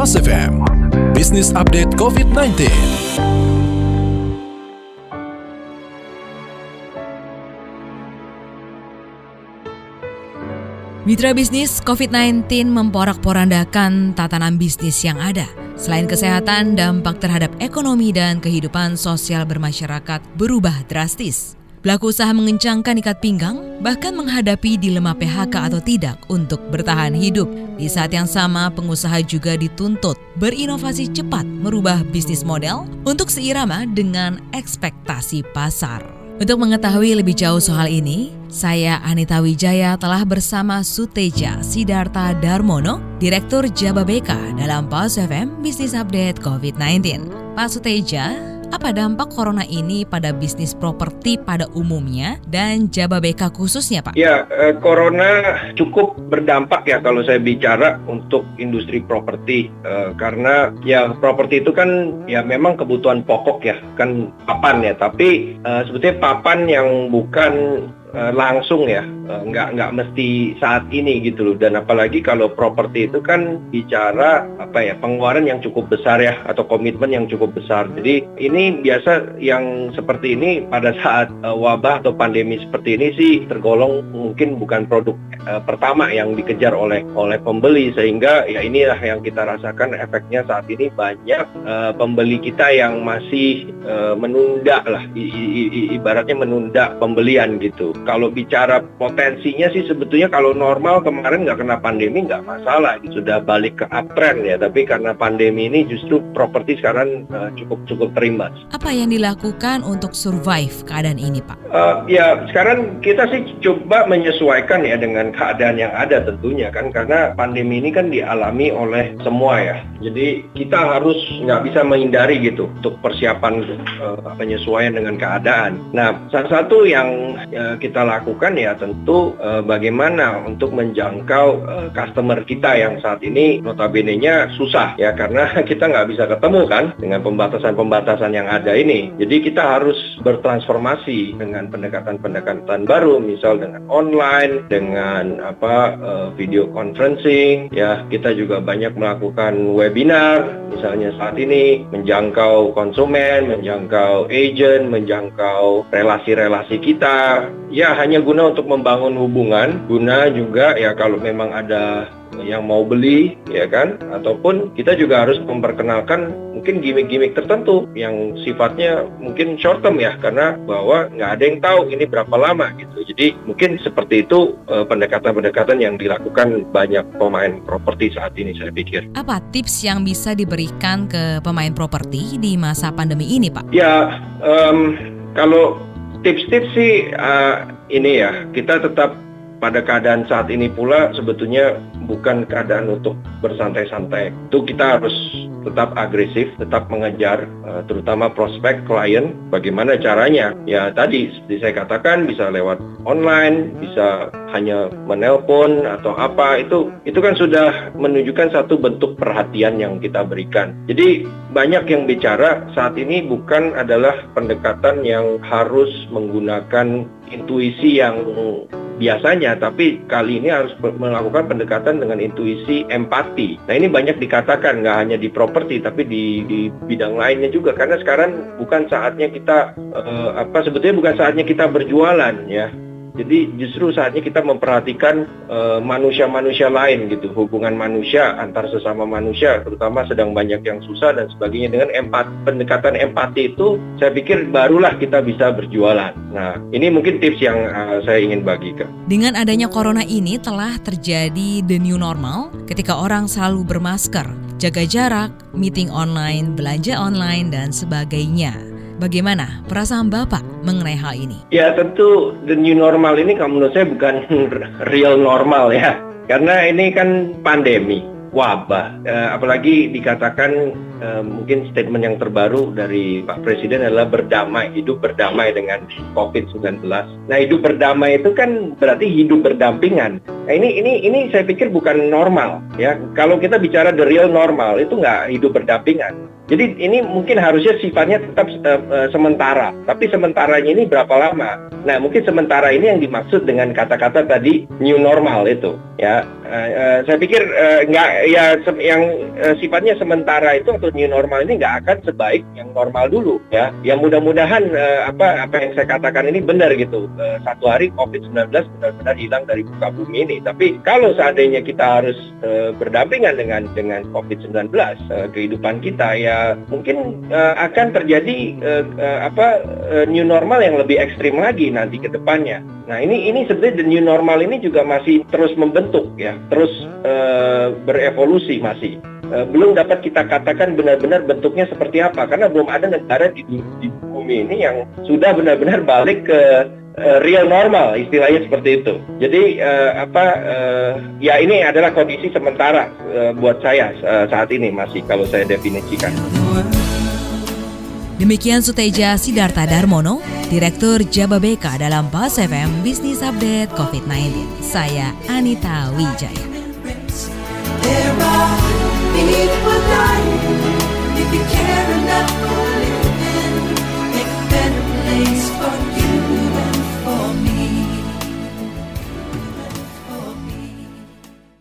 Mas FM, Business Update COVID-19. Mitra bisnis COVID-19 memporak-porandakan tatanan bisnis yang ada. Selain kesehatan, dampak terhadap ekonomi dan kehidupan sosial bermasyarakat berubah drastis. Pelaku usaha mengencangkan ikat pinggang, bahkan menghadapi dilema PHK atau tidak untuk bertahan hidup. Di saat yang sama, pengusaha juga dituntut berinovasi cepat merubah bisnis model untuk seirama dengan ekspektasi pasar. Untuk mengetahui lebih jauh soal ini, saya Anita Wijaya telah bersama Suteja Sidarta Darmono, Direktur Jababeka dalam PAS FM Business Update COVID-19. Pak Suteja, apa dampak corona ini pada bisnis properti pada umumnya dan Jababeka khususnya, Pak? Ya, eh, corona cukup berdampak ya kalau saya bicara untuk industri properti eh, karena ya properti itu kan ya memang kebutuhan pokok ya, kan papan ya, tapi eh, sebetulnya papan yang bukan langsung ya nggak nggak mesti saat ini gitu loh. Dan apalagi kalau properti itu kan bicara apa ya pengeluaran yang cukup besar ya atau komitmen yang cukup besar. Jadi ini biasa yang seperti ini pada saat uh, wabah atau pandemi seperti ini sih tergolong mungkin bukan produk uh, pertama yang dikejar oleh oleh pembeli. Sehingga ya inilah yang kita rasakan efeknya saat ini banyak uh, pembeli kita yang masih uh, menunda lah. I, i, ibaratnya menunda pembelian gitu. Kalau bicara potensinya sih sebetulnya kalau normal kemarin nggak kena pandemi nggak masalah sudah balik ke uptrend ya tapi karena pandemi ini justru properti sekarang uh, cukup cukup terimbas. Apa yang dilakukan untuk survive keadaan ini Pak? Uh, ya sekarang kita sih coba menyesuaikan ya dengan keadaan yang ada tentunya kan karena pandemi ini kan dialami oleh semua ya jadi kita harus nggak bisa menghindari gitu untuk persiapan uh, penyesuaian dengan keadaan. Nah salah satu yang uh, kita kita lakukan ya tentu uh, bagaimana untuk menjangkau uh, customer kita yang saat ini notabene-nya susah ya. Karena kita nggak bisa ketemu kan dengan pembatasan-pembatasan yang ada ini. Jadi kita harus bertransformasi dengan pendekatan-pendekatan baru, misal dengan online, dengan apa uh, video conferencing, ya. Kita juga banyak melakukan webinar, misalnya saat ini menjangkau konsumen, menjangkau agent, menjangkau relasi-relasi kita. Ya hanya guna untuk membangun hubungan, guna juga ya kalau memang ada yang mau beli ya kan? Ataupun kita juga harus memperkenalkan mungkin gimmick-gimmick tertentu yang sifatnya mungkin short term ya karena bahwa nggak ada yang tahu ini berapa lama gitu. Jadi mungkin seperti itu eh, pendekatan-pendekatan yang dilakukan banyak pemain properti saat ini saya pikir. Apa tips yang bisa diberikan ke pemain properti di masa pandemi ini Pak? Ya um, kalau tips-tips sih uh, ini ya kita tetap pada keadaan saat ini pula sebetulnya bukan keadaan untuk bersantai-santai. Itu kita harus tetap agresif, tetap mengejar uh, terutama prospek klien. Bagaimana caranya? Ya tadi seperti saya katakan bisa lewat online, bisa hanya menelpon atau apa itu itu kan sudah menunjukkan satu bentuk perhatian yang kita berikan. Jadi banyak yang bicara saat ini bukan adalah pendekatan yang harus menggunakan intuisi yang biasanya, tapi kali ini harus melakukan pendekatan dengan intuisi empati. Nah ini banyak dikatakan nggak hanya di properti, tapi di, di bidang lainnya juga karena sekarang bukan saatnya kita uh, apa sebetulnya bukan saatnya kita berjualan ya jadi justru saatnya kita memperhatikan eh, manusia-manusia uh, lain gitu, hubungan manusia antar sesama manusia, terutama sedang banyak yang susah dan sebagainya dengan empat pendekatan empati itu, saya pikir barulah kita bisa berjualan. Nah, ini mungkin tips yang uh, saya ingin bagikan. Dengan adanya corona ini telah terjadi the new normal ketika orang selalu bermasker, jaga jarak, meeting online, belanja online dan sebagainya. Bagaimana perasaan Bapak mengenai hal ini? Ya tentu the new normal ini kalau menurut saya bukan real normal ya. Karena ini kan pandemi wabah. Uh, apalagi dikatakan uh, mungkin statement yang terbaru dari Pak Presiden adalah berdamai, hidup berdamai dengan COVID-19. Nah, hidup berdamai itu kan berarti hidup berdampingan. Nah, ini ini ini saya pikir bukan normal ya. Kalau kita bicara the real normal itu nggak hidup berdampingan. Jadi ini mungkin harusnya sifatnya tetap uh, uh, sementara. Tapi sementaranya ini berapa lama? Nah, mungkin sementara ini yang dimaksud dengan kata-kata tadi new normal itu ya Uh, uh, saya pikir uh, nggak ya yang uh, sifatnya sementara itu atau new normal ini nggak akan sebaik yang normal dulu ya. Yang mudah-mudahan uh, apa apa yang saya katakan ini benar gitu. Uh, satu hari COVID-19 benar-benar hilang dari muka bumi ini. Tapi kalau seandainya kita harus uh, berdampingan dengan dengan COVID-19 uh, kehidupan kita ya mungkin uh, akan terjadi uh, uh, apa uh, new normal yang lebih ekstrim lagi nanti ke depannya. Nah ini ini sebenarnya the new normal ini juga masih terus membentuk ya, terus uh, berevolusi masih. Uh, belum dapat kita katakan benar-benar bentuknya seperti apa karena belum ada negara di, di bumi ini yang sudah benar-benar balik ke uh, real normal istilahnya seperti itu. Jadi uh, apa uh, ya ini adalah kondisi sementara uh, buat saya uh, saat ini masih kalau saya definisikan. Demikian Suteja Sidarta Darmono, Direktur Jababeka dalam Bas FM Bisnis Update COVID-19. Saya Anita Wijaya. There are.